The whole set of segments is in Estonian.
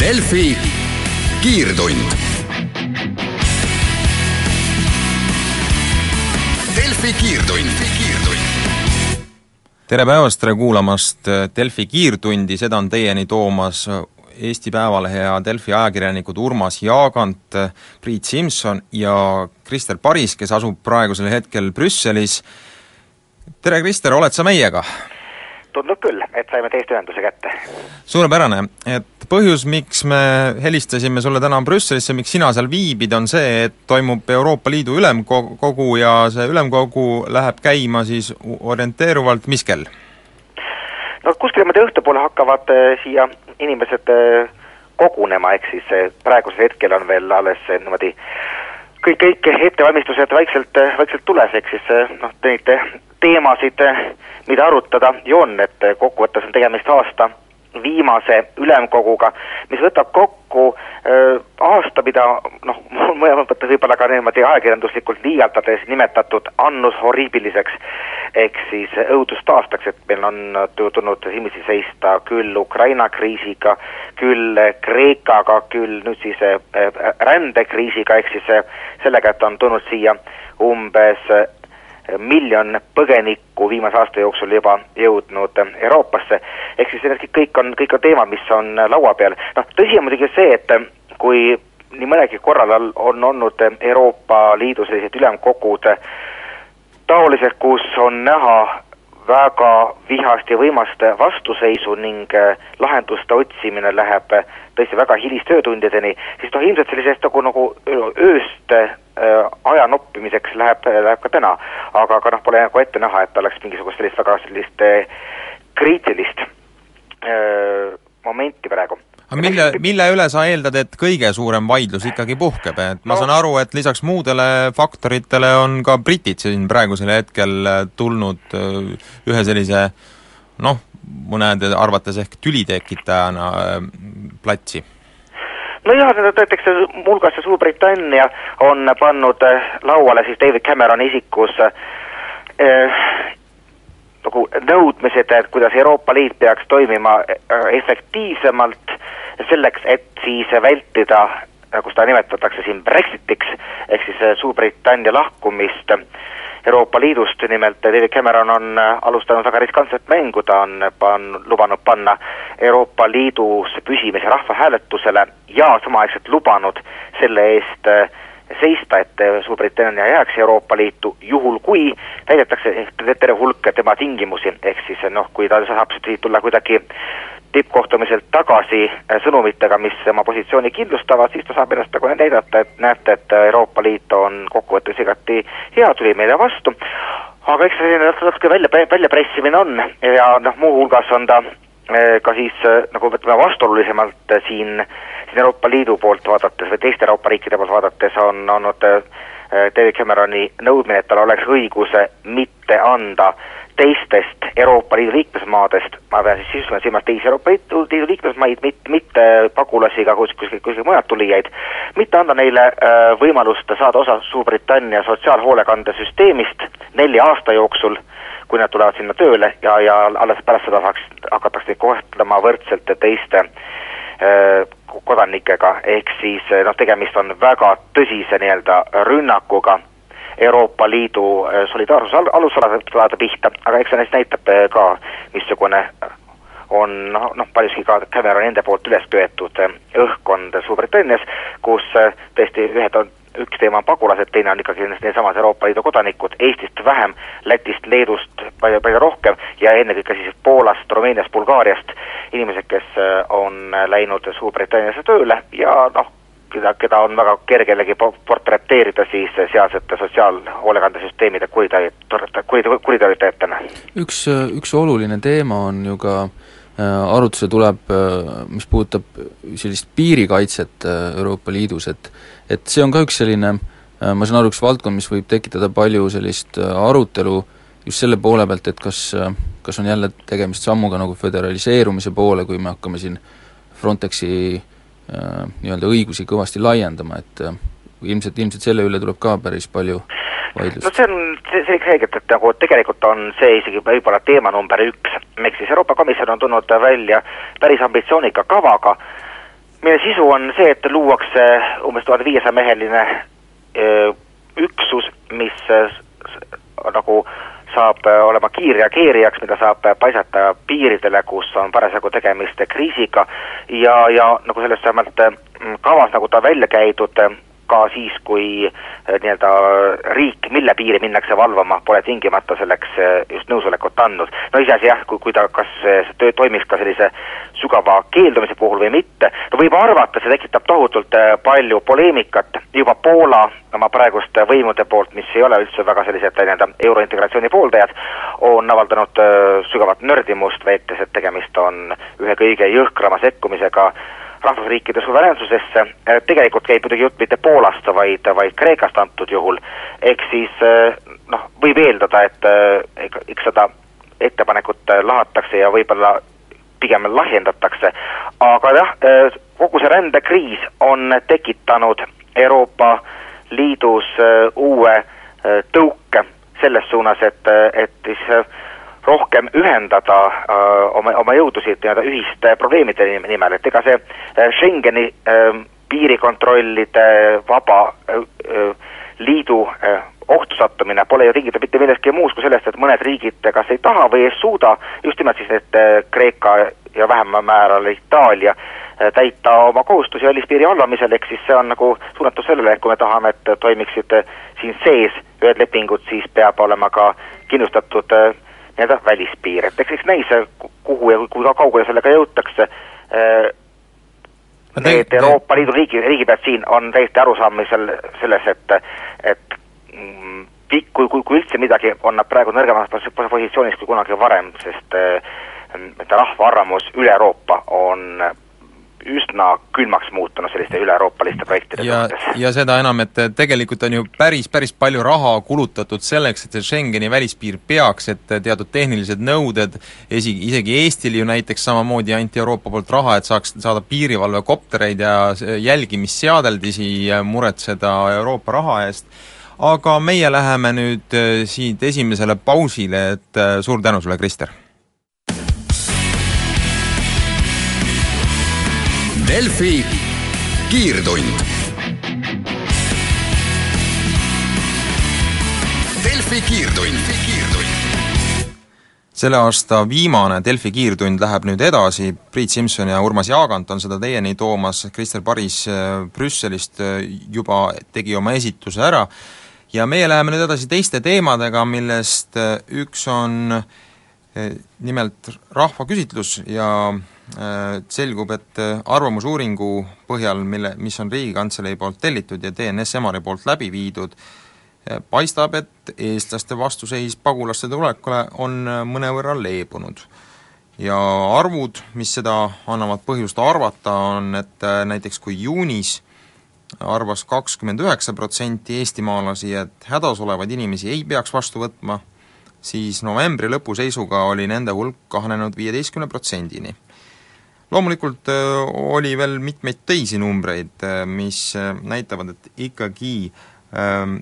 Delfi kiirtund. Delfi kiirtund, kiirtund. tere päevast, tere kuulamast Delfi kiirtundi, seda on teieni toomas Eesti Päevalehe ja Delfi ajakirjanikud Urmas Jaagant, Priit Simson ja Krister Paris, kes asub praegusel hetkel Brüsselis. tere, Krister, oled sa meiega? tundub küll, et saime teist ühenduse kätte. suurepärane, et põhjus, miks me helistasime sulle täna Brüsselisse, miks sina seal viibid, on see, et toimub Euroopa Liidu ülemkogu ja see ülemkogu läheb käima siis orienteeruvalt mis kell? No kuskil niimoodi õhtupoole hakkavad äh, siia inimesed äh, kogunema, ehk siis äh, praegusel hetkel on veel alles niimoodi kõik, kõik ettevalmistused vaikselt, vaikselt tules, ehk siis noh, neid teemasid, mida arutada ju on, et kokkuvõttes on tegemist aasta viimase ülemkoguga, mis võtab kokku äh, aasta, mida noh, mõlemat mõttes võib-olla ka niimoodi ajakirjanduslikult liialdades nimetatud annus horribiliseks, ehk siis õudustaastaks, et meil on tulnud silmitsi seista küll Ukraina kriisiga, küll Kreekaga, küll nüüd siis äh, rändekriisiga, ehk siis sellega, et on tulnud siia umbes miljon põgenikku viimase aasta jooksul juba jõudnud Euroopasse, ehk siis need kõik on, kõik on teemad, mis on laua peal. noh, tõsi on muidugi see, et kui nii mõnegi korral on olnud Euroopa Liidu sellised ülemkogud taolised, kus on näha väga vihast ja võimast vastuseisu ning lahenduste otsimine läheb tõesti väga hilistöötundideni, siis noh, ilmselt sellisest nagu, nagu ööst äh, aja noppimiseks läheb, läheb ka täna. aga, aga noh, pole nagu ette näha, et oleks mingisugust sellist väga sellist äh, kriitilist äh, momenti praegu aga mille, mille üle sa eeldad, et kõige suurem vaidlus ikkagi puhkeb, et ma no. saan aru, et lisaks muudele faktoritele on ka britid siin praegusel hetkel tulnud äh, ühe sellise noh, mõnede arvates ehk tülitekitajana äh, platsi? nojah, näiteks muuhulgas Suurbritannia on pannud äh, lauale siis David Cameroni isikus äh, nagu nõudmised, et kuidas Euroopa Liit peaks toimima äh, efektiivsemalt selleks, et siis vältida nagu seda nimetatakse siin Brexitiks, ehk siis Suurbritannia lahkumist äh, Euroopa Liidust, nimelt David Cameron on äh, alustanud väga riskantset mängu, ta on pan-, lubanud panna Euroopa Liidus püsimise rahvahääletusele ja samaaegselt lubanud selle eest äh, seista, et äh, Suurbritannia jääks Euroopa Liitu, juhul kui täidetakse terve hulk tema tingimusi, ehk siis noh, kui ta saab siit tulla kuidagi tippkohtumiselt tagasi äh, sõnumitega, mis oma positsiooni kindlustavad, siis ta saab ennast nagu näidata, et näete, et Euroopa Liit on kokkuvõttes igati hea, tuli meile vastu, aga eks see selline natuke välja, väljapressimine on. Ja noh, muuhulgas on ta äh, ka siis äh, nagu ütleme, vastuolulisemalt siin, siin Euroopa Liidu poolt vaadates või teiste Euroopa riikide poolt vaadates on olnud David Cameroni nõudmine, et tal oleks õigus mitte anda äh, teistest Euroopa Liidu liikmesmaadest, ma pean siis silmas, silmas teisi Euroopa Liidu, Liidu liikmesmaid, mitte, mitte pagulasi ega kuskilt, kuskilt mujalt tulijaid, mitte anda neile äh, võimalust saada osa Suurbritannia sotsiaalhoolekandesüsteemist nelja aasta jooksul, kui nad tulevad sinna tööle ja, ja alles pärast seda saaks, hakatakse neid kohtlema võrdselt teiste äh, kodanikega, ehk siis noh, tegemist on väga tõsise nii-öelda rünnakuga Euroopa Liidu äh, solidaarsuse al-, alusalade pihta, aga eks see neist näitab äh, ka, missugune on noh, noh paljuski ka Cameroni enda poolt üles köetud äh, õhkkond Suurbritannias, kus tõesti ühed on, üks teema on pagulased, teine on ikkagi needsamad Euroopa Liidu kodanikud, Eestist vähem, Lätist, Leedust palju, palju rohkem ja ennekõike siis Poolast, Rumeeniast, Bulgaariast inimesed, kes on läinud Suurbritanniasse tööle ja noh, keda, keda on väga kerge jällegi portreteerida siis sealsete sotsiaalhoolekandesüsteemide kuritarvit-, kuritarvitajatena. üks, üks oluline teema on ju ka äh, arutusele tuleb, äh, mis puudutab sellist piirikaitset äh, Euroopa Liidus, et et see on ka üks selline ma saan aru, üks valdkond, mis võib tekitada palju sellist arutelu just selle poole pealt, et kas, kas on jälle tegemist sammuga nagu föderaliseerumise poole, kui me hakkame siin Frontexi Äh, nii-öelda õigusi kõvasti laiendama, et äh, ilmselt, ilmselt selle üle tuleb ka päris palju vaidlust. no see on see, selge selgelt, et nagu tegelikult on see isegi võib-olla teema number üks, ehk siis Euroopa Komisjon on tulnud välja päris ambitsioonika kavaga, mille sisu on see, et luuakse umbes tuhande viiesaja meheline üksus, mis nagu saab olema kiirreageerijaks, mida saab paisata piiridele, kus on parasjagu tegemist kriisiga. Ja, ja nagu sellest vähemalt kavas nagu ta välja käidud, ka siis, kui eh, nii-öelda riik, mille piiri minnakse valvama, pole tingimata selleks eh, just nõusolekut andnud. no iseasi jah, kui, kui ta, kas see töö toimiks ka sellise sügava keeldumise puhul või mitte, no võib arvata, see tekitab tohutult palju poleemikat, juba Poola oma praeguste võimude poolt, mis ei ole üldse väga sellised nii-öelda eurointegratsiooni pooldajad, on avaldanud sügavat nördimust, väites, et tegemist on ühe kõige jõhkrama sekkumisega rahvusriikide suveräänsusesse, äh, tegelikult käib muidugi jutt mitte Poolast, vaid, vaid Kreekast antud juhul, ehk siis äh, noh, võib eeldada, et äh, eks seda ettepanekut lahatakse ja võib-olla pigem lahjendatakse, aga jah, kogu see rändekriis on tekitanud Euroopa Liidus uue tõuke selles suunas, et, et siis rohkem ühendada öö, äh, oma, oma jõudusid nii-öelda ühiste probleemide nimel, et ega see äh, Schengeni öö, piirikontrollide vaba öö, liidu öö, ohtu sattumine pole ju tingitud mitte millestki muust kui sellest, et mõned riigid kas ei taha või ei suuda, just nimelt siis need Kreeka ja vähemal määral Itaalia, täita oma kohustusi välispiiri valvamisel, ehk siis see on nagu suunatud sellele, et kui me tahame, et toimiksid siin sees ühed lepingud, siis peab olema ka kindlustatud äh, nii-öelda välispiir, et eks, eks näis, kuhu ja kui kaugele sellega jõutakse, äh, need Euroopa Liidu riigi, riigipead siin on täiesti arusaamisel selles, et, et mm, kui, kui, kui üldse midagi, on nad praegu nõrgemas positsioonis kui kunagi varem, sest äh, rahva arvamus üle Euroopa on üsna külmaks muutunud selliste üle-euroopaliste projektide ja, ja seda enam, et tegelikult on ju päris, päris palju raha kulutatud selleks, et see Schengeni välispiir peaks, et teatud tehnilised nõuded, esi, isegi Eestil ju näiteks samamoodi anti Euroopa poolt raha, et saaks saada piirivalvekoptereid ja jälgimisseadeldisi muretseda Euroopa raha eest, aga meie läheme nüüd äh, siit esimesele pausile, et äh, suur tänu sulle, Krister! Delfi kiirtund. Delfi kiirtund, selle aasta viimane Delfi kiirtund läheb nüüd edasi, Priit Simson ja Urmas Jaagant on seda teieni toomas, Krister Paris äh, Brüsselist äh, juba tegi oma esituse ära. Ja meie läheme nüüd edasi teiste teemadega, millest äh, üks on nimelt rahvaküsitlus ja selgub, et äh, arvamusuuringu põhjal, mille, mis on Riigikantselei poolt tellitud ja DNS Emari poolt läbi viidud, äh, paistab, et eestlaste vastuseis pagulaste tulekule on mõnevõrra leebunud. ja arvud, mis seda annavad põhjust arvata, on, et näiteks kui juunis arvas kakskümmend üheksa protsenti eestimaalasi, et hädas olevaid inimesi ei peaks vastu võtma, siis novembri lõpu seisuga oli nende hulk kahanenud viieteistkümne protsendini loomulikult äh, oli veel mitmeid teisi numbreid, äh, mis äh, näitavad, et ikkagi ähm,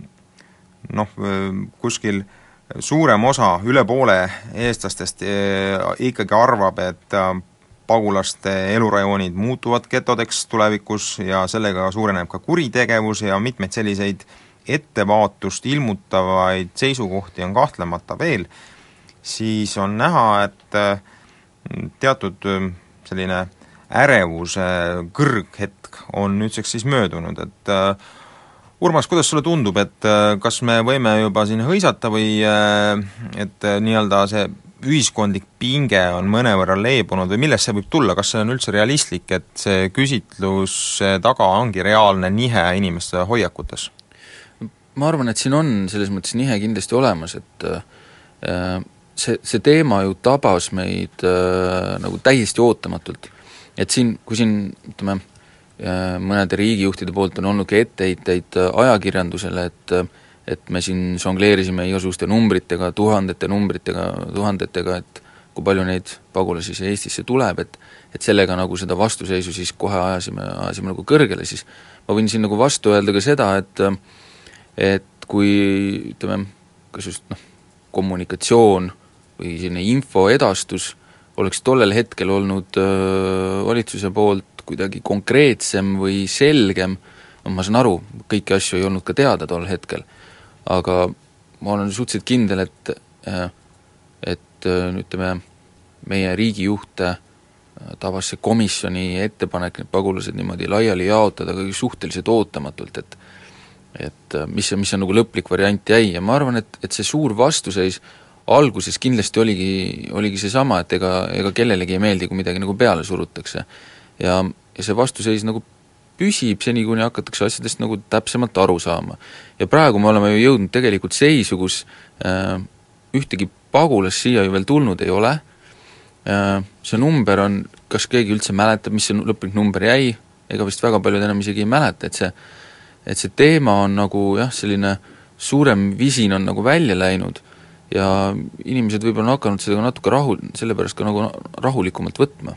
noh, kuskil suurem osa, üle poole eestlastest ikkagi arvab, et pagulaste elurajoonid muutuvad getodeks tulevikus ja sellega suureneb ka kuritegevus ja mitmeid selliseid ettevaatust ilmutavaid seisukohti on kahtlemata veel, siis on näha, et teatud selline ärevuse kõrghetk on nüüdseks siis möödunud, et äh, Urmas, kuidas sulle tundub, et äh, kas me võime juba siin hõisata või äh, et äh, nii-öelda see ühiskondlik pinge on mõnevõrra leebunud või millest see võib tulla, kas see on üldse realistlik, et see küsitluse taga ongi reaalne nihe inimeste hoiakutes? ma arvan, et siin on selles mõttes nihe kindlasti olemas, et äh, see, see teema ju tabas meid äh, nagu täiesti ootamatult. et siin, kui siin ütleme äh,, mõnede riigijuhtide poolt on olnud ka etteheiteid äh, ajakirjandusele, et äh, et me siin žongleerisime igasuguste numbritega, tuhandete numbritega, tuhandetega, et kui palju neid pagulasi siis Eestisse tuleb, et et sellega nagu seda vastuseisu siis kohe ajasime, ajasime nagu kõrgele, siis ma võin siin nagu vastu öelda ka seda, et et kui ütleme, kas just noh, kommunikatsioon või selline info edastus oleks tollel hetkel olnud öö, valitsuse poolt kuidagi konkreetsem või selgem, no ma saan aru, kõiki asju ei olnud ka teada tol hetkel, aga ma olen suhteliselt kindel, et et ütleme, meie riigijuhte tabas see komisjoni ettepanek need pagulased niimoodi laiali jaotada ikkagi suhteliselt ootamatult, et et mis, mis on nagu lõplik variant jäi. Ja ma arvan, et, et see suur vastuseis alguses kindlasti oligi, oligi seesama, et ega, ega kellelegi ei meeldi, kui midagi nagu peale surutakse. ja, ja see vastuseis nagu püsib seni, kuni hakatakse asjadest nagu täpsemalt aru saama. ja praegu me oleme ju jõudnud tegelikult seisu, kus äh, ühtegi pagulast siia ju veel tulnud ei ole äh,, see number on, kas keegi üldse mäletab, mis see lõplik number jäi, ega vist väga paljud enam isegi ei mäleta, et see et see teema on nagu jah, selline suurem visin on nagu välja läinud ja inimesed võib-olla on hakanud seda natuke rahu, sellepärast ka nagu rahulikumalt võtma.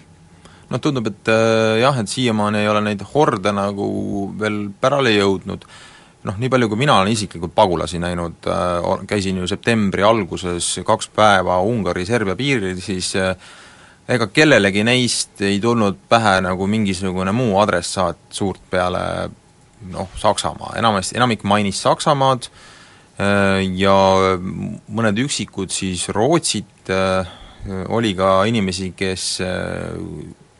noh, tundub, et äh, jah, et siiamaani ei ole neid horde nagu veel pärale jõudnud, noh, nii palju, kui mina olen isiklikult pagulasi näinud äh,, käisin ju septembri alguses kaks päeva Ungari-Serbia piiril, siis äh, ega kellelegi neist ei tulnud pähe nagu mingisugune muu adressaat suurt peale noh, Saksamaa, enamasti, enamik mainis Saksamaad äh, ja mõned üksikud siis Rootsit, äh, oli ka inimesi, kes äh,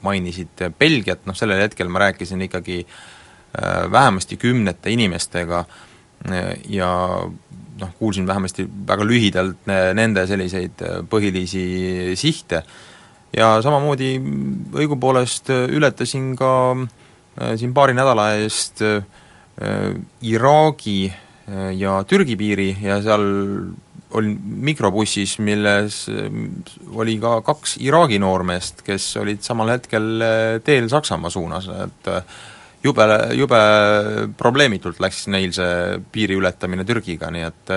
mainisid Belgiat, noh sellel hetkel ma rääkisin ikkagi vähemasti kümnete inimestega ja noh, kuulsin vähemasti väga lühidalt nende selliseid põhilisi sihte. Ja samamoodi õigupoolest ületasin ka äh, Äh, siin paari nädala eest äh, Iraagi äh, ja Türgi piiri ja seal olin mikrobussis, milles oli ka kaks Iraagi noormeest, kes olid samal hetkel teel Saksamaa suunas, et jube, jube probleemitult läks neil see piiri ületamine Türgiga, nii et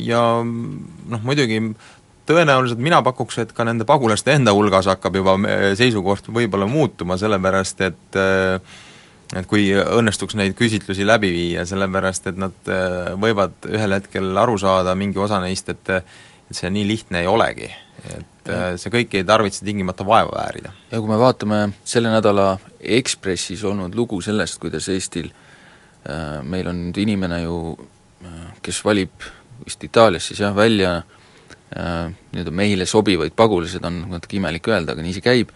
ja noh, muidugi tõenäoliselt mina pakuks, et ka nende pagulaste enda hulgas hakkab juba seisukoht võib-olla muutuma, sellepärast et et kui õnnestuks neid küsitlusi läbi viia, sellepärast et nad äh, võivad ühel hetkel aru saada, mingi osa neist, et et see nii lihtne ei olegi, et ja. Äh, see kõik ei tarvitse tingimata vaeva väärida. ja kui me vaatame selle nädala Ekspressis olnud lugu sellest, kuidas Eestil äh, meil on nüüd inimene ju, kes valib vist Itaalias siis jah, välja nii-öelda meile sobivaid pagulased, on natuke imelik öelda, aga nii see käib,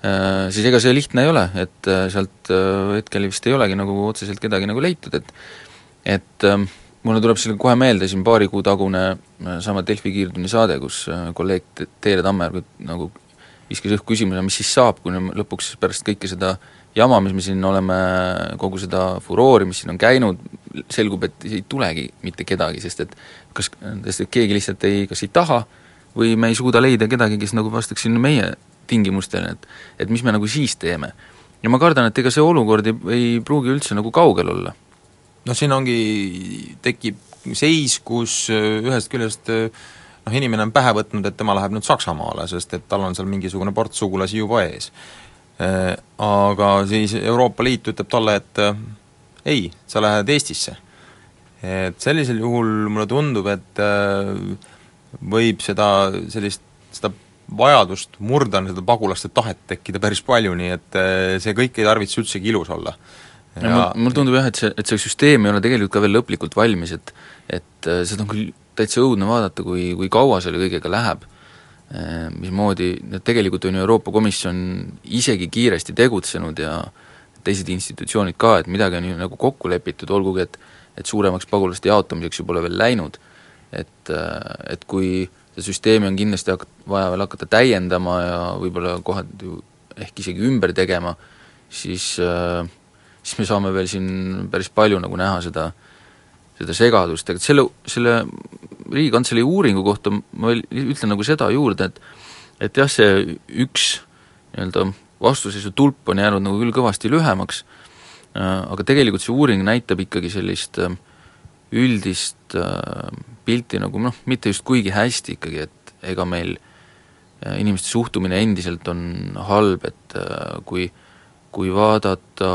siis ega see lihtne ei ole, et äh, sealt hetkel vist ei olegi nagu otseselt kedagi nagu leitud, et et mulle tuleb selle kohe meelde siin paari kuu tagune sama Delfi kiirtunni saade, kus kolleeg Teele Tammer nagu viskas õhku küsimuse, mis siis saab, kui lõpuks pärast kõike seda jama, mis me siin oleme, kogu seda furoori, mis siin on käinud, selgub, et ei tulegi mitte kedagi, sest et kas, sest et keegi lihtsalt ei, kas ei taha või me ei suuda leida kedagi, kes nagu vastaks sinna meie tingimustele, et et mis me nagu siis teeme. ja ma kardan, et ega see olukord ei, ei pruugi üldse nagu kaugel olla. noh, siin ongi, tekib seis, kus äh, ühest küljest äh, noh, inimene on pähe võtnud, et tema läheb nüüd Saksamaale, sest et tal on seal mingisugune ports sugulasi juba ees. Äh, aga siis Euroopa Liit ütleb talle, et ei, sa lähed Eestisse. et sellisel juhul mulle tundub, et võib seda, sellist, seda vajadust murda seda pagulaste tahet tekkida päris palju, nii et äh, see kõik ei tarvitse üldsegi ilus olla. ja mul, mulle tundub jah, et see, et see süsteem ei ole tegelikult ka veel lõplikult valmis, et et äh, seda on küll täitsa õudne vaadata, kui, kui kaua selle kõigega läheb, mismoodi, tegelikult on ju Euroopa Komisjon isegi kiiresti tegutsenud ja äh, teised institutsioonid ka, et midagi on ju nagu kokku lepitud, olgugi et et suuremaks pagulaste jaotamiseks ju pole veel läinud. et, et kui seda süsteemi on kindlasti hak-, vaja veel hakata täiendama ja võib-olla kohati ehk isegi ümber tegema, siis siis me saame veel siin päris palju nagu näha seda, seda segadust, aga selle, selle Riigikantselei uuringu kohta ma veel ütlen nagu seda juurde, et et jah, see üks nii-öelda vastuseisu tulp on jäänud nagu küll kõvasti lühemaks, äh, aga tegelikult see uuring näitab ikkagi sellist äh, üldist äh, pilti nagu noh, mitte just kuigi hästi ikkagi, et ega meil inimeste suhtumine endiselt on halb, et äh, kui, kui vaadata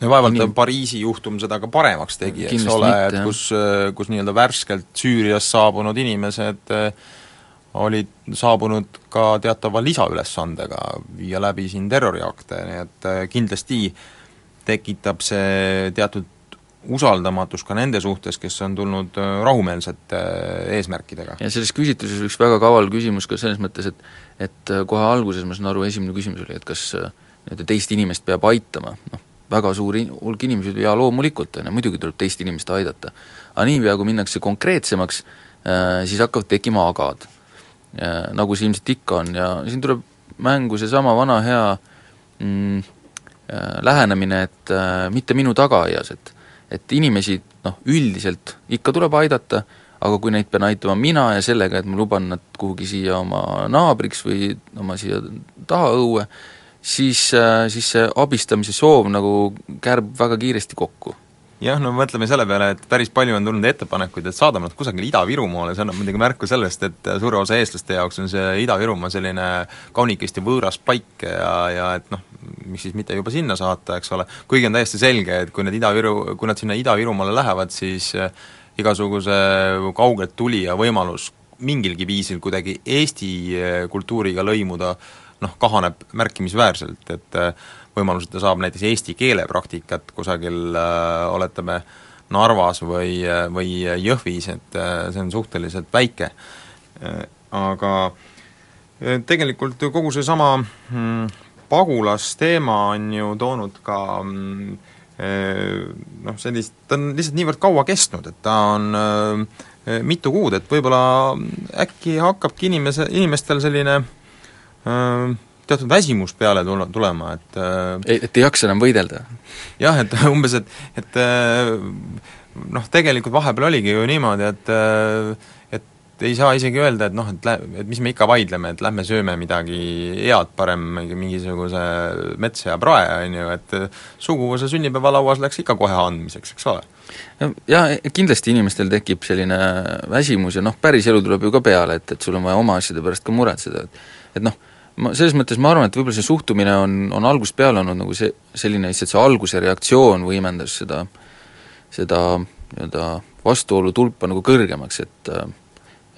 ja vaevalt Inim- Pariisi juhtum seda ka paremaks tegi, eks ole, et kus, kus nii-öelda värskelt Süüriast saabunud inimesed olid saabunud ka teatava lisaülesandega viia läbi siin terroriakte, nii et kindlasti tekitab see teatud usaldamatust ka nende suhtes, kes on tulnud eh, rahumeelsete eesmärkidega. ja selles küsitluses üks väga kaval küsimus ka selles mõttes, et et äh, kohe alguses, ma saan aru, esimene küsimus oli, et kas äh, nii-öelda teist inimest peab aitama, noh, väga suur in-, hulk inimesi ütleb jaa, loomulikult, on ju, muidugi tuleb teist inimest aidata. aga niipea, kui minnakse konkreetsemaks, siis hakkavad tekkima agad. Nagu see ilmselt ikka on ja siin tuleb mängu seesama vana hea mm, äh, lähenemine, et äh, mitte minu tagaaias, et et inimesi noh, üldiselt ikka tuleb aidata, aga kui neid pean aitama mina ja sellega, et ma luban nad kuhugi siia oma naabriks või oma siia taha õue, siis, siis see abistamise soov nagu kärbub väga kiiresti kokku. Jah, no mõtleme selle peale, et päris palju on tulnud ettepanekuid, et saadame nad kusagile Ida-Virumaale, see annab muidugi märku sellest, et suure osa eestlaste jaoks on see Ida-Virumaa selline kaunikesti võõras paik ja, ja et noh, miks siis mitte juba sinna saata, eks ole, kuigi on täiesti selge, et kui need Ida-Viru, kui nad sinna Ida-Virumaale lähevad, siis eh, igasuguse kaugelt tulija võimalus mingilgi viisil kuidagi Eesti eh, kultuuriga lõimuda noh, kahaneb märkimisväärselt, et eh, võimalus, et ta saab näiteks eesti keele praktikat kusagil äh, oletame, Narvas või, või Jõhvis, et äh, see on suhteliselt väike äh,. Aga äh, tegelikult kogu seesama mm, pagulasteema on ju toonud ka mm, äh, noh, sellist, ta on lihtsalt niivõrd kaua kestnud, et ta on äh, mitu kuud, et võib-olla äkki hakkabki inimese, inimestel selline äh, teatud väsimus peale tule, tulema, et äh, et ei jaksa enam võidelda? jah, et umbes, et, et äh, noh, tegelikult vahepeal oligi ju niimoodi, et äh, et ei saa isegi öelda, et noh, et lä-, et mis me ikka vaidleme, et lähme sööme midagi head, parem mingi- mingisuguse metsa ja prae, on ju, et suguvõsa sünnipäevalauas läks ikka kohe andmiseks, eks ole. Jaa, kindlasti inimestel tekib selline väsimus ja noh, päris elu tuleb ju ka peale, et, et sul on vaja oma asjade pärast ka muretseda, et et noh, ma selles mõttes ma arvan, et võib-olla see suhtumine on, on algusest peale olnud nagu see, selline lihtsalt see alguse reaktsioon võimendas seda, seda nii-öelda vastuolu tulpa nagu kõrgemaks, et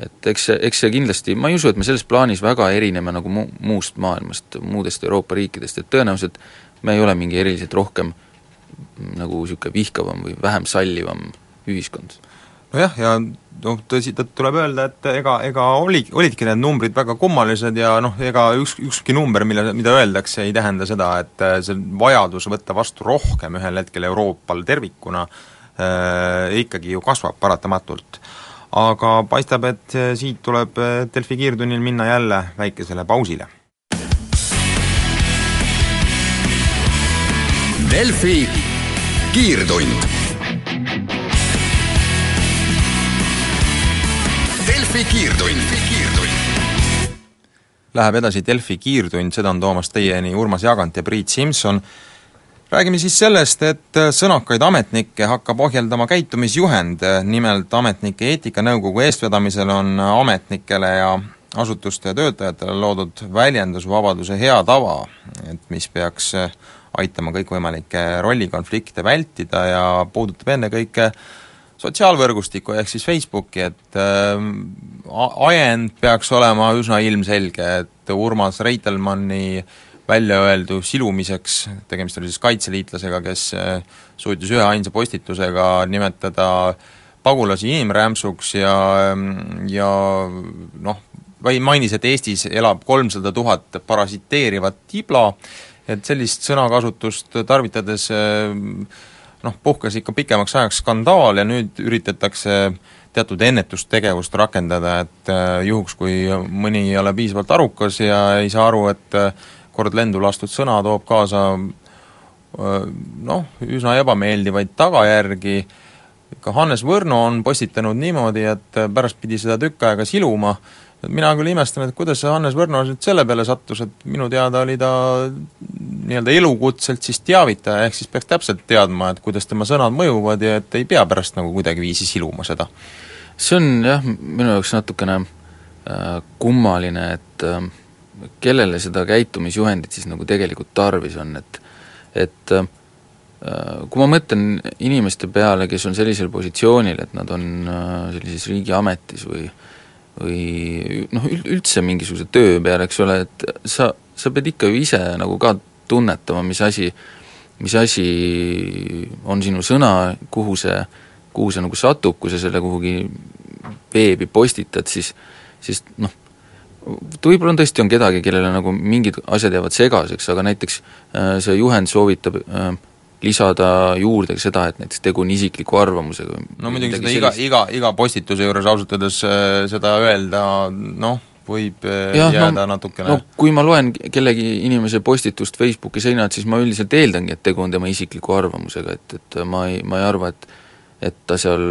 et eks see, eks see kindlasti, ma ei usu, et me selles plaanis väga erineme nagu mu-, muust maailmast, muudest Euroopa riikidest, et tõenäoliselt me ei ole mingi eriliselt rohkem nagu niisugune vihkavam või vähem sallivam ühiskond. Nojah, ja noh, tõsi, tuleb öelda, et ega, ega oli, olidki need numbrid väga kummalised ja noh, ega üks, ükski number, mille, mida öeldakse, ei tähenda seda, et äh, see vajadus võtta vastu rohkem ühel hetkel Euroopal tervikuna äh, ikkagi ju kasvab paratamatult. aga paistab, et äh, siit tuleb äh, Delfi kiirtunnil minna jälle väikesele pausile. Delfi kiirtund. Delfi kiirtund. Läheb edasi Delfi kiirtund, seda on toomas teieni Urmas Jagant ja Priit Simson. räägime siis sellest, et sõnakaid ametnikke hakkab ohjeldama käitumisjuhend, nimelt Ametnike Eetikanõukogu eestvedamisel on ametnikele ja asutuste töötajatele loodud väljendusvabaduse hea tava, et mis peaks aitama kõikvõimalikke rollikonflikte vältida ja puudutab ennekõike sotsiaalvõrgustikku ehk siis Facebooki, et äh, ajend peaks olema üsna ilmselge, et Urmas Reitelmanni välja öeldu silumiseks, tegemist oli siis kaitseliitlasega, kes äh, suutis ühe ainsa postitusega nimetada pagulasi inimrämpsuks ja, ja noh, või mainis, et Eestis elab kolmsada tuhat parasiteerivat tibla, et sellist sõnakasutust tarvitades äh, noh, puhkes ikka pikemaks ajaks skandaal ja nüüd üritatakse teatud ennetustegevust rakendada, et äh, juhuks, kui mõni ei ole piisavalt arukas ja ei saa aru, et äh, kord lendu lastud sõna toob kaasa äh, noh, üsna ebameeldivaid tagajärgi, ka Hannes Võrno on postitanud niimoodi, et pärast pidi seda tükk aega siluma, mina küll imestan, et kuidas see Hannes Võrno nüüd selle peale sattus, et minu teada oli ta nii-öelda elukutselt siis teavitaja, ehk siis peaks täpselt teadma, et kuidas tema sõnad mõjuvad ja et ei pea pärast nagu kuidagiviisi siluma seda. see on jah, minu jaoks natukene äh, kummaline, et äh, kellele seda käitumisjuhendit siis nagu tegelikult tarvis on, et et äh, kui ma mõtlen inimeste peale, kes on sellisel positsioonil, et nad on äh, sellises riigiametis või või noh, üldse mingisuguse töö peal, eks ole, et sa, sa pead ikka ju ise nagu ka tunnetama, mis asi, mis asi on sinu sõna, kuhu see, kuhu see nagu satub, kui sa selle kuhugi veebi postitad, siis siis noh, võib-olla on tõesti, on kedagi, kellele nagu mingid asjad jäävad segaseks, aga näiteks äh, see juhend soovitab äh, lisada juurde seda, et näiteks tegu on isikliku arvamusega. no muidugi seda iga, iga, iga postituse juures ausalt öeldes äh, seda öelda noh, võib äh, ja, jääda no, natukene no kui ma loen kellegi inimese postitust Facebooki seinalt, siis ma üldiselt eeldangi, et tegu on tema isikliku arvamusega, et, et ma ei, ma ei arva, et et ta seal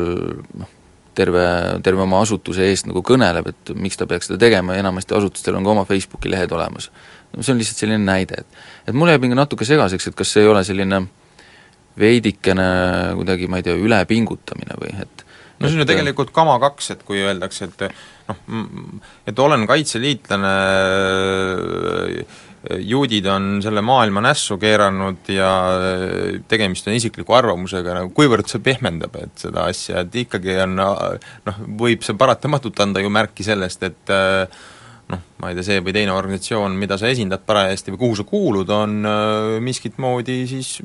noh, terve, terve oma asutuse eest nagu kõneleb, et miks ta peaks seda tegema ja enamasti asutustel on ka oma Facebooki lehed olemas. no see on lihtsalt selline näide, et et mul jääb ikka natuke segaseks, et kas see ei ole selline äh, veidikene kuidagi, ma ei tea, ülepingutamine või et no see on ju tegelikult kama kaks, et kui öeldakse, et noh, et olen kaitseliitlane, juudid on selle maailma nässu keeranud ja tegemist on isikliku arvamusega, nagu kuivõrd see pehmendab, et seda asja, et ikkagi on noh, võib see paratamatult anda ju märki sellest, et äh, noh, ma ei tea, see või teine organisatsioon, mida sa esindad parajasti või kuhu sa kuulud, on äh, miskit moodi siis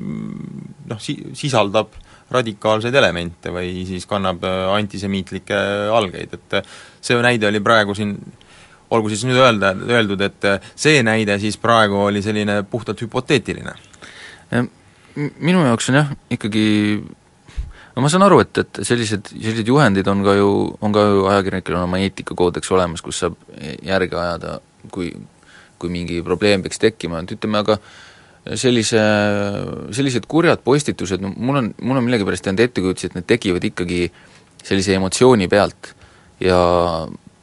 noh, si-, sisaldab radikaalseid elemente või siis kannab äh, antisemiitlikke algeid, et äh, see näide oli praegu siin olgu siis nüüd öelda, öeldud, et see näide siis praegu oli selline puhtalt hüpoteetiline? Minu jaoks on jah, ikkagi no ma saan aru, et, et sellised, sellised juhendid on ka ju, on ka ju ajakirjanikel on oma eetikakoodeks olemas, kus saab järge ajada, kui, kui mingi probleem peaks tekkima, et ütleme aga sellise, sellised kurjad postitused, no mul on, mul on millegipärast jäänud ettekujutus, et need tekivad ikkagi sellise emotsiooni pealt ja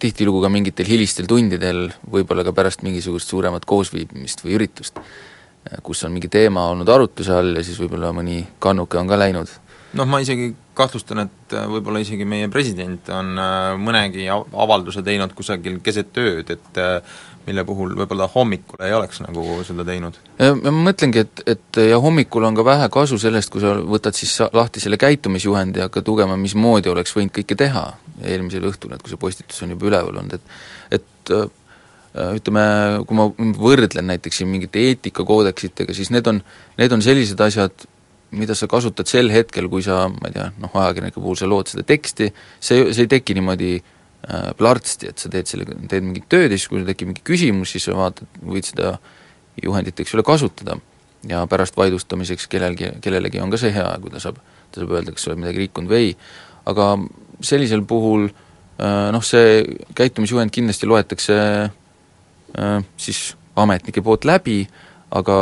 tihtilugu ka mingitel hilistel tundidel, võib-olla ka pärast mingisugust suuremat koosviibimist või üritust, kus on mingi teema olnud arutluse all ja siis võib-olla mõni kannuke on ka läinud. Noh, ma isegi kahtlustan, et äh, võib-olla isegi meie president on äh, mõnegi avalduse teinud kusagil keset ööd, et äh, mille puhul võib-olla hommikul ei oleks nagu seda teinud. ma mõtlengi, et, et ja hommikul on ka vähe kasu sellest, kui sa võtad siis lahti selle käitumisjuhendi ja hakkad lugema, mismoodi oleks võinud kõike teha eelmisel õhtul, et kui see postitus on juba üleval olnud, et et ütleme, kui ma võrdlen näiteks siin mingite eetikakoodeksitega, siis need on, need on sellised asjad, mida sa kasutad sel hetkel, kui sa, ma ei tea, noh, ajakirjaniku puhul sa lood seda teksti, see, see ei teki niimoodi äh, plärtsti, et sa teed selle, teed mingit tööd ja siis, kui sul tekib mingi küsimus, siis sa vaatad, võid seda juhendit, eks ole, kasutada. ja pärast vaidlustamiseks kellelgi, kellelegi on ka see hea, kui ta saab, ta saab öelda, kas sa oled midagi rikkunud või ei, aga sellisel puhul äh, noh, see käitumisjuhend kindlasti loetakse äh, siis ametnike poolt läbi, aga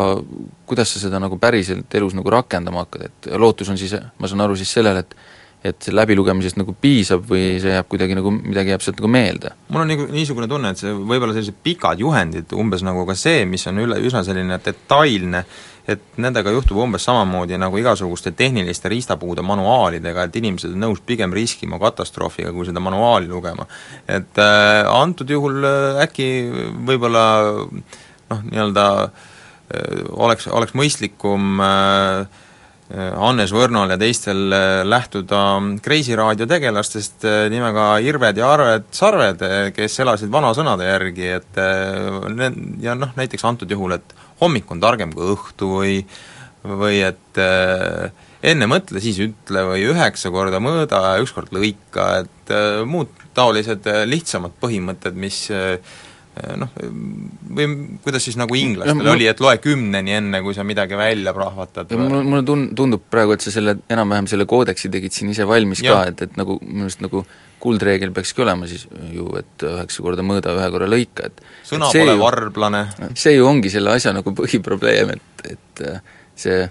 kuidas sa seda nagu päriselt elus nagu rakendama hakkad, et lootus on siis, ma saan aru siis sellele, et et läbilugemisest nagu piisab või see jääb kuidagi nagu, midagi jääb sealt nagu meelde? mul on nagu niisugune tunne, et see võib-olla sellised pikad juhendid, umbes nagu ka see, mis on üle, üsna selline detailne, et nendega juhtub umbes samamoodi nagu igasuguste tehniliste riistapuude manuaalidega, et inimesed on nõus pigem riskima katastroofiga, kui seda manuaali lugema. et äh, antud juhul äh, äkki võib-olla noh, nii-öelda äh, oleks, oleks mõistlikum äh, Hannes Võrnol ja teistel lähtuda Kreisi raadio tegelastest nimega Irved ja Arved Sarved, kes elasid vanasõnade järgi, et ja noh, näiteks antud juhul, et hommik on targem kui õhtu või või et enne mõtle, siis ütle või üheksa korda mõõda ja ükskord lõika, et muud taolised lihtsamad põhimõtted, mis Äh, noh, või kuidas siis nagu inglastel ja, oli, et loe kümneni, enne kui sa midagi välja prahvatad? mulle, mulle tun-, tundub praegu, et sa selle, enam-vähem selle koodeksi tegid siin ise valmis ja. ka, et, et nagu minu arust nagu kuldreegel peakski olema siis ju, et üheksa korda mõõda, ühe korra lõika, et sõna et pole ju, varblane. see ju ongi selle asja nagu põhiprobleem, et, et äh, see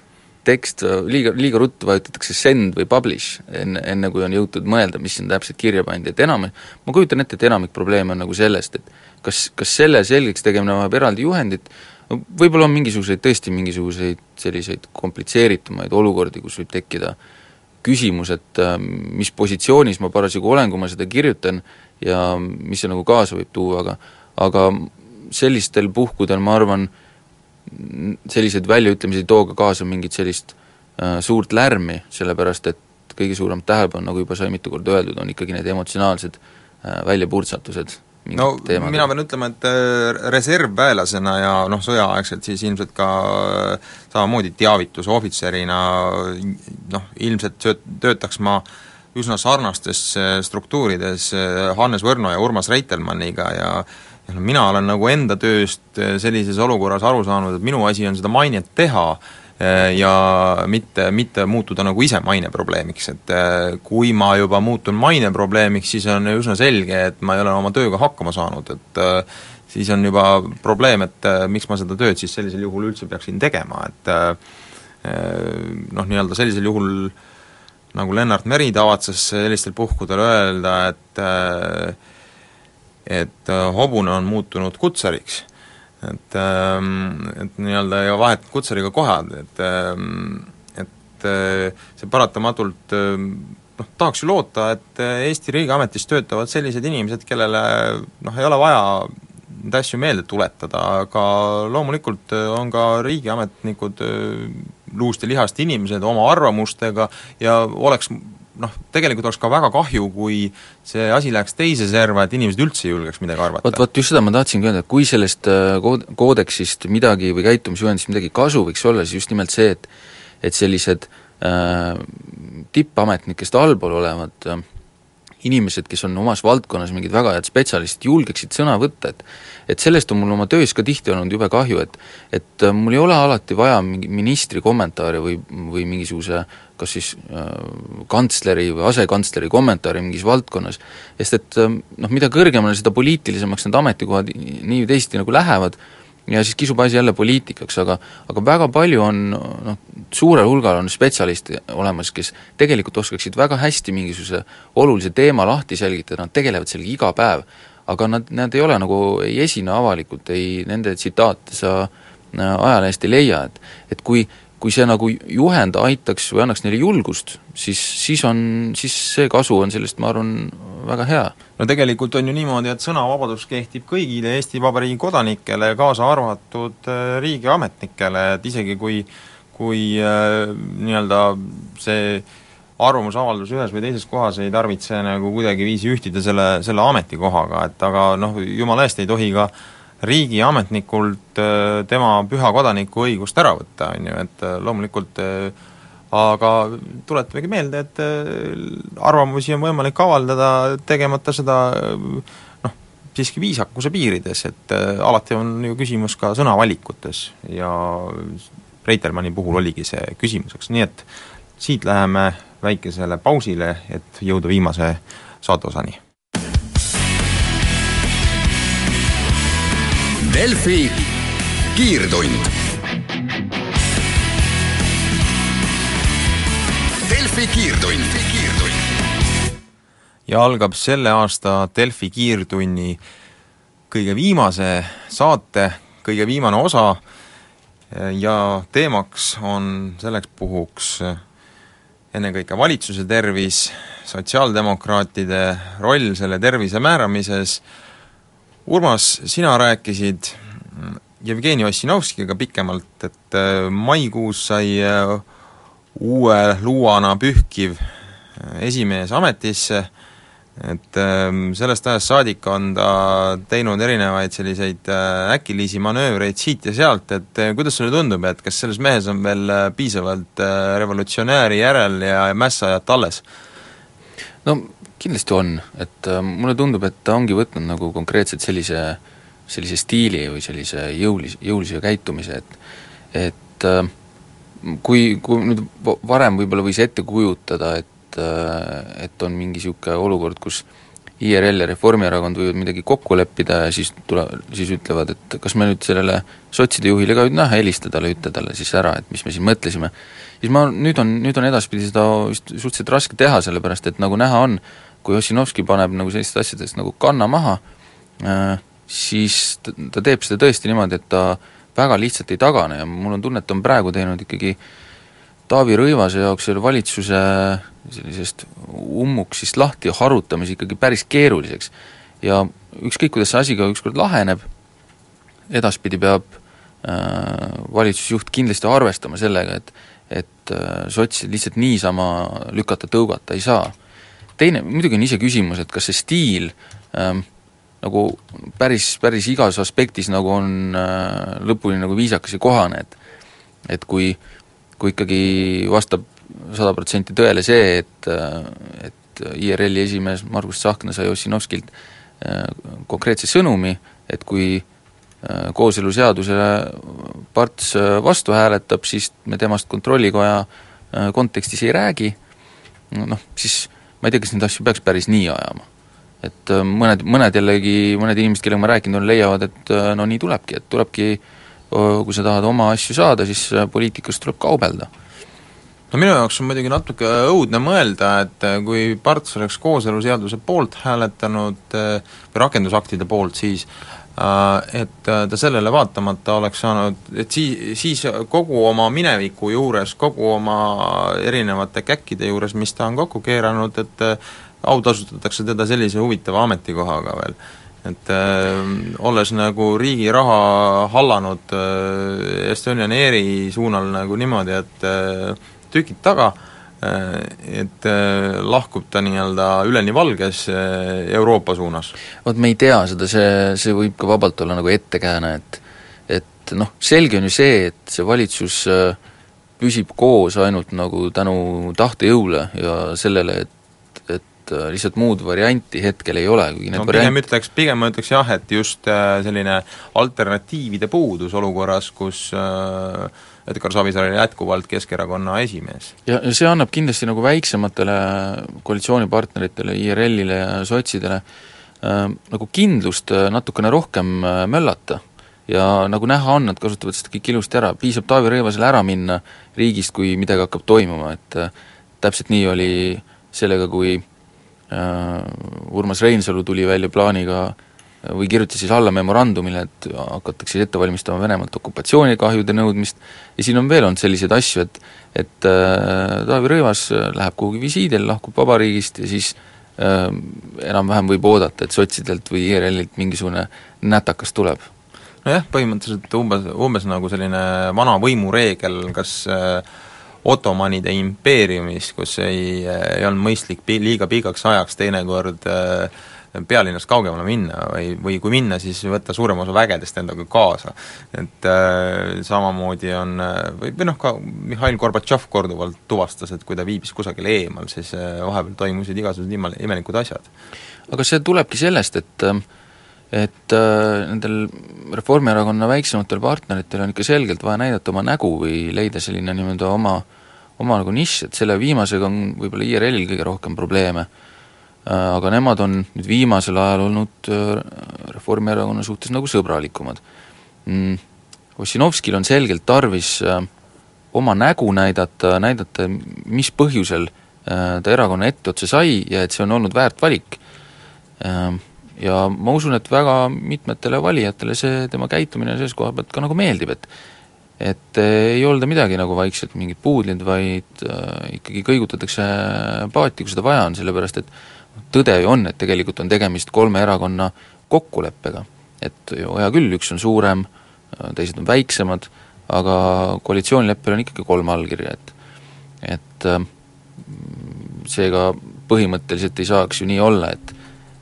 tekst, liiga, liiga ruttu vajutatakse send või publish, enne, enne kui on jõutud mõelda, mis siin täpselt kirja pandi, et enam, ma kujutan ette, et enamik probleeme on nagu sellest, et kas, kas selle selgeks tegemine vajab eraldi juhendit, võib-olla on mingisuguseid, tõesti mingisuguseid selliseid komplitseeritumaid olukordi, kus võib tekkida küsimus, et äh, mis positsioonis ma parasjagu olen, kui ma seda kirjutan ja mis see nagu kaasa võib tuua, aga aga sellistel puhkudel ma arvan, selliseid väljaütlemisi ei too ka kaasa mingit sellist äh, suurt lärmi, sellepärast et kõige suurem tähelepanu, nagu juba sai mitu korda öeldud, on ikkagi need emotsionaalsed äh, väljapurtsatused no teemadel. mina pean ütlema, et äh, reservväelasena ja noh, sõjaaegselt siis ilmselt ka äh, samamoodi teavitusohvitserina noh, ilmselt tööt-, töötaks ma üsna sarnastes äh, struktuurides Hannes Võrno ja Urmas Reitelmanniga ja ja noh, mina olen nagu enda tööst sellises olukorras aru saanud, et minu asi on seda mainet teha ja mitte, mitte muutuda nagu ise maineprobleemiks, et äh, kui ma juba muutun maineprobleemiks, siis on üsna selge, et ma ei ole oma tööga hakkama saanud, et äh, siis on juba probleem, et miks ma seda tööd siis sellisel juhul üldse peaksin tegema, et noh, nii-öelda sellisel juhul nagu Lennart Meri tavatses sellistel puhkudel öelda, et et hobune on muutunud kutsariks et, ähm, et nii-öelda ja vahet kutseriga kohad, et ähm, et äh, see paratamatult ähm, noh, tahaks ju loota, et äh, Eesti riigiametis töötavad sellised inimesed, kellele noh, ei ole vaja neid asju meelde tuletada, aga loomulikult äh, on ka riigiametnikud luust ja lihast inimesed oma arvamustega ja oleks noh, tegelikult oleks ka väga kahju, kui see asi läheks teise serva, et inimesed üldse ei julgeks midagi arvata. vot, vot just seda ma tahtsingi öelda, et kui sellest äh, kood-, koodeksist midagi või käitumisjuhendist midagi kasu võiks olla, siis just nimelt see, et et sellised äh, tippametnikest allpool olevad äh, inimesed, kes on omas valdkonnas mingid väga head spetsialistid, julgeksid sõna võtta, et et sellest on mul oma töös ka tihti olnud jube kahju, et et äh, mul ei ole alati vaja mingi ministri kommentaari või, või mingisuguse kas siis äh, kantsleri või asekantsleri kommentaari mingis valdkonnas, sest et äh, noh, mida kõrgemale, seda poliitilisemaks need ametikohad nii või teisiti nagu lähevad, ja siis kisub asi jälle poliitikaks, aga aga väga palju on noh, suurel hulgal on spetsialiste olemas, kes tegelikult oskaksid väga hästi mingisuguse olulise teema lahti selgitada, nad tegelevad sellega iga päev. aga nad, nad ei ole nagu, ei esine avalikult, ei, nende tsitaate sa äh, ajalehest ei leia, et et kui kui see nagu juhend aitaks või annaks neile julgust, siis, siis on, siis see kasu on sellest, ma arvan, väga hea. no tegelikult on ju niimoodi, et sõnavabadus kehtib kõigile Eesti Vabariigi kodanikele, kaasa arvatud äh, riigiametnikele, et isegi kui kui äh, nii-öelda see arvamusavaldus ühes või teises kohas ei tarvitse nagu kuidagiviisi ühtida selle, selle ametikohaga, et aga noh, jumala eest ei tohi ka äh, riigiametnikult äh, tema püha kodaniku õigust ära võtta, on ju, et äh, loomulikult äh, aga tuletamegi meelde, et arvamusi on võimalik avaldada, tegemata seda noh, siiski viisakuse piirides, et alati on ju küsimus ka sõnavalikutes ja Reitelmanni puhul oligi see küsimuseks, nii et siit läheme väikesele pausile, et jõuda viimase saateosani Delfi kiirtund. Delfi kiirtund, kiirtund. ja algab selle aasta Delfi kiirtunni kõige viimase saate kõige viimane osa ja teemaks on selleks puhuks ennekõike valitsuse tervis, sotsiaaldemokraatide roll selle tervise määramises Urmas, sina rääkisid Jevgeni Ossinovskiga pikemalt, et äh, maikuus sai äh, uue luuana pühkiv äh, esimees ametisse, et ähm, sellest ajast saadik on ta teinud erinevaid selliseid äkilisi manöövreid siit ja sealt, et kuidas sulle tundub, et kas selles mehes on veel piisavalt revolutsionääri järel ja mässajat alles? no kindlasti on, et äh, mulle tundub, et ta ongi võtnud nagu konkreetselt sellise, sellise stiili või sellise jõulis-, jõulise käitumise, et et äh, kui, kui nüüd varem võib-olla võis ette kujutada, et äh, et on mingi niisugune olukord, kus IRL ja Reformierakond võivad midagi kokku leppida ja siis tule, siis ütlevad, et kas me nüüd sellele sotside juhile ka noh, helista talle, ütle talle siis ära, et mis me siin mõtlesime, siis ma, nüüd on, nüüd on edaspidi seda vist suhteliselt raske teha, sellepärast et nagu näha on, kui Ossinovski paneb nagu sellistest asjadest nagu kanna maha äh,, siis ta, teeb seda tõesti niimoodi, et ta väga lihtsalt ei tagane ja mul on tunne, et ta on praegu teinud ikkagi Taavi Rõivase jaoks selle valitsuse sellisest ummuksist lahti harutamise ikkagi päris keeruliseks. ja ükskõik, kuidas see asi ka ükskord laheneb, edaspidi peab äh, valitsusjuht kindlasti arvestama sellega, et et äh, sotsid lihtsalt niisama lükata-tõugata ei saa. Teine, muidugi on iseküsimus, et kas see stiil ähm, nagu päris, päris igas aspektis nagu on äh, lõpuni nagu viisakas ja kohane, et et kui, kui ikkagi vastab sada protsenti tõele see, et, äh, et IRL-i esimees Margus Tsahkna sai Ossinovskilt äh, konkreetse sõnumi, et kui äh, kooseluseadusele parts äh, vastu hääletab, siis me temast Kontrollikoja äh, kontekstis ei räägi, noh, siis ma ei tea, kas neid asju peaks päris nii ajama et äh, mõned, mõned jällegi, mõned inimesed, kellega ma rääkinud olen, leiavad, et äh, no nii tulebki, et tulebki, kui sa tahad oma asju saada, siis äh, poliitikas tuleb kaubelda. no minu jaoks on muidugi natuke õudne mõelda, et kui Parts oleks kooseluseaduse poolt hääletanud või rakendusaktide poolt, siis et ta sellele vaatamata oleks saanud, et sii-, siis kogu oma mineviku juures, kogu oma erinevate käkkide juures, mis ta on kokku keeranud, et autasustatakse teda sellise huvitava ametikohaga veel. et äh, olles nagu riigi raha hallanud äh, Estonian Airi suunal nagu niimoodi, et äh, tükid taga äh,, et äh, lahkub ta nii-öelda üleni valges äh, Euroopa suunas. vot me ei tea seda, see, see võib ka vabalt olla nagu ettekääne, et et noh, selge on ju see, et see valitsus äh, püsib koos ainult nagu tänu tahtejõule ja sellele, et et äh, lihtsalt muud varianti hetkel ei ole, kuigi need no variant... pigem ütleks, pigem ma ütleks jah, et just äh, selline alternatiivide puudus olukorras, kus äh, Edgar Savisaar oli jätkuvalt Keskerakonna esimees. ja, ja see annab kindlasti nagu väiksematele koalitsioonipartneritele, IRL-ile ja sotsidele äh, nagu kindlust äh, natukene rohkem äh, möllata. ja nagu näha on, nad kasutavad seda kõik ilusti ära, piisab Taavi Rõivasel ära minna riigist, kui midagi hakkab toimuma, et äh, täpselt nii oli sellega, kui Äh, Urmas Reinsalu tuli välja plaaniga või kirjutas siis alla memorandumile, et hakatakse ette valmistama Venemaalt okupatsioonikahjude nõudmist ja siin on veel olnud selliseid asju, et et äh, Taavi Rõivas läheb kuhugi visiidile, lahkub vabariigist ja siis äh, enam-vähem võib oodata, et sotsidelt või IRL-ilt mingisugune nätakas tuleb. nojah, põhimõtteliselt umbes, umbes nagu selline vana võimureegel, kas äh, Ottomanide impeeriumis, kus ei, ei olnud mõistlik pi-, liiga pikaks ajaks teinekord äh, pealinnast kaugemale minna või, või kui minna, siis võtta suurem osa vägedest endaga kaasa. et äh, samamoodi on või, või noh, ka Mihhail Gorbatšov korduvalt tuvastas, et kui ta viibis kusagil eemal, siis äh, vahepeal toimusid igasugused imal-, imelikud asjad. aga see tulebki sellest, et et äh, nendel Reformierakonna väiksematel partneritel on ikka selgelt vaja näidata oma nägu või leida selline nii-öelda oma, oma nagu nišš, et selle viimasega on võib-olla IRL-il kõige rohkem probleeme äh,, aga nemad on nüüd viimasel ajal olnud äh, Reformierakonna suhtes nagu sõbralikumad mm,. Ossinovskil on selgelt tarvis äh, oma nägu näidata, näidata, mis põhjusel äh, ta erakonna etteotsa sai ja et see on olnud väärt valik äh, ja ma usun, et väga mitmetele valijatele see tema käitumine selles koha pealt ka nagu meeldib, et et ei olda midagi nagu vaikselt mingid puudlid, vaid äh, ikkagi kõigutatakse paati, kui seda vaja on, sellepärast et tõde ju on, et tegelikult on tegemist kolme erakonna kokkuleppega. et ju hea küll, üks on suurem, teised on väiksemad, aga koalitsioonileppel on ikkagi kolm allkirja, et et äh, seega põhimõtteliselt ei saaks ju nii olla, et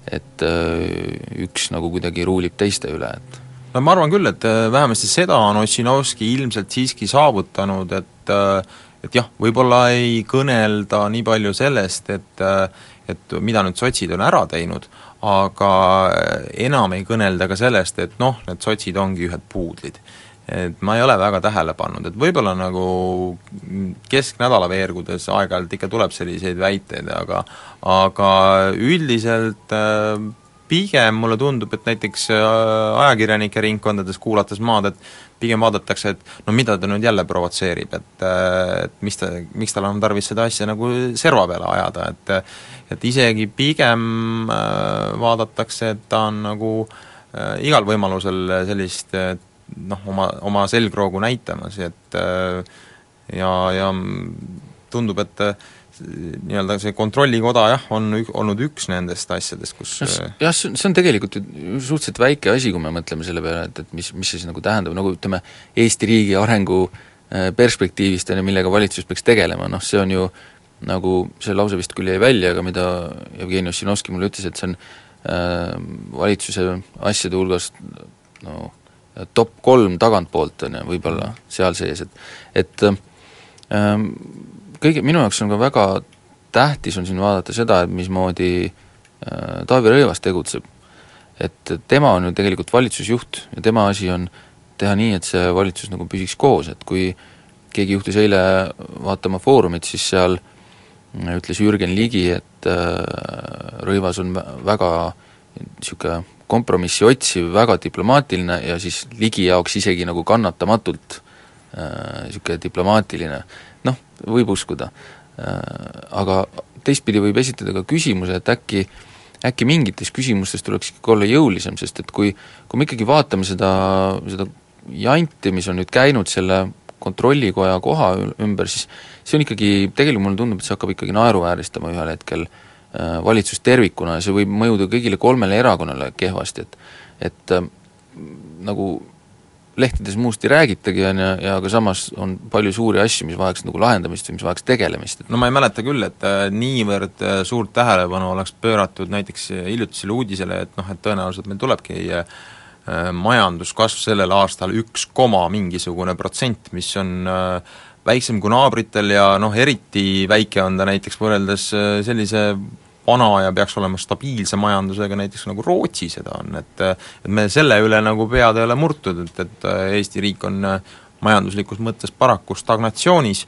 et äh, üks nagu kuidagi ruulib teiste üle, et no ma arvan küll, et äh, vähemasti seda on Ossinovski ilmselt siiski saavutanud, et äh, et jah, võib-olla ei kõnelda nii palju sellest, et et mida nüüd sotsid on ära teinud, aga enam ei kõnelda ka sellest, et noh, need sotsid ongi ühed puudlid. Et ma ei ole väga tähele pannud, et võib-olla nagu kesknädala veergudes aeg-ajalt ikka tuleb selliseid väiteid, aga aga üldiselt äh, pigem mulle tundub, et näiteks äh, ajakirjanike ringkondades kuulates maad, et pigem vaadatakse, et no mida ta nüüd jälle provotseerib, et äh, et mis ta, miks tal on tarvis seda asja nagu serva peale ajada, et et isegi pigem vaadatakse, et ta on nagu igal võimalusel sellist noh, oma, oma selgroogu näitamas, et ja, ja tundub, et äh, nii-öelda see kontrollikoda jah, on ük, olnud üks nendest asjadest, kus jah, see on, see on tegelikult ju suhteliselt väike asi, kui me mõtleme selle peale, et, et mis, mis see siis nagu tähendab, nagu ütleme, Eesti riigi arengu perspektiivist, on ju, millega valitsus peaks tegelema, noh see on ju nagu, see lause vist küll jäi välja, aga mida Jevgeni Ossinovski mulle ütles, et see on äh, valitsuse asjade hulgas no top kolm tagantpoolt, on ju, võib-olla seal sees, et et ähm, kõige, minu jaoks on ka väga tähtis on siin vaadata seda, et mismoodi äh, Taavi Rõivas tegutseb. et tema on ju tegelikult valitsusjuht ja tema asi on teha nii, et see valitsus nagu püsiks koos, et kui keegi juhtus eile vaatama Foorumit, siis seal ütles Jürgen Ligi, et äh, Rõivas on väga niisugune kompromissi otsiv, väga diplomaatiline ja siis Ligi jaoks isegi nagu kannatamatult niisugune äh, diplomaatiline, noh, võib uskuda äh,. Aga teistpidi võib esitada ka küsimuse, et äkki äkki mingites küsimustes tuleks ikkagi olla jõulisem, sest et kui kui me ikkagi vaatame seda, seda janti, mis on nüüd käinud selle kontrollikoja koha ümber, siis see on ikkagi, tegelikult mulle tundub, et see hakkab ikkagi naeruvääristama ühel hetkel äh, Äh, valitsus tervikuna ja see võib mõjuda kõigile kolmele erakonnale kehvasti, et et äh, nagu lehtedes muust ei räägitagi, on ju, ja aga samas on palju suuri asju, mis vajaks nagu lahendamist või mis vajaks tegelemist. no ma ei mäleta küll, et äh, niivõrd suurt tähelepanu oleks pööratud näiteks hiljutisele uudisele, et noh, et tõenäoliselt meil tulebki majanduskasv sellel aastal üks koma mingisugune protsent, mis on äh, väiksem kui naabritel ja noh, eriti väike on ta näiteks võrreldes äh, sellise vana ja peaks olema stabiilse majandusega, näiteks nagu Rootsi seda on, et et me selle üle nagu pead ei ole murtud, et, et äh, Eesti riik on äh, majanduslikus mõttes paraku stagnatsioonis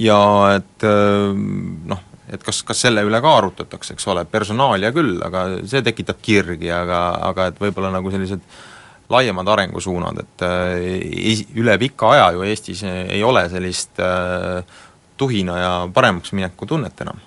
ja et noh, et kas, kas selle üle ka arutatakse, eks ole, personaalia küll, aga see tekitab kirgi, aga, aga et võib-olla nagu sellised laiemad arengusuunad, et äh, üle pika aja ju Eestis ei ole sellist äh, tuhina ja paremaks mineku tunnet enam.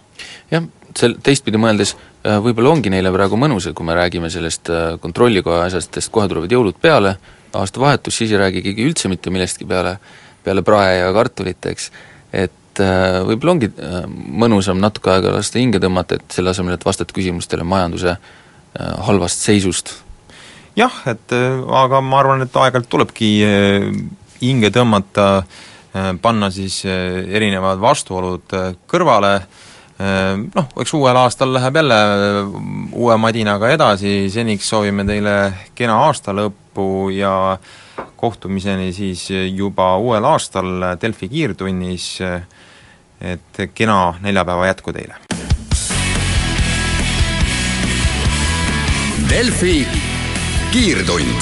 jah, sel-, teistpidi mõeldes äh, võib-olla ongi neile praegu mõnus, et kui me räägime sellest kontrollikoja asjast, sest kohe tulevad jõulud peale, aastavahetus, siis ei räägi keegi üldse mitte millestki peale, peale prae ja kartulit, eks, et võib-olla ongi mõnusam natuke aega lasta hinge tõmmata, et selle asemel, et vastata küsimustele majanduse halvast seisust. Jah, et äh, aga ma arvan, et aeg-ajalt tulebki äh, hinge tõmmata, äh, panna siis erinevad vastuolud kõrvale, noh, eks uuel aastal läheb jälle uue madinaga edasi, seniks soovime teile kena aastalõppu ja kohtumiseni siis juba uuel aastal Delfi kiirtunnis, et kena neljapäeva jätku teile! Delfi kiirtund.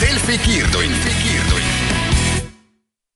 Delfi kiirtund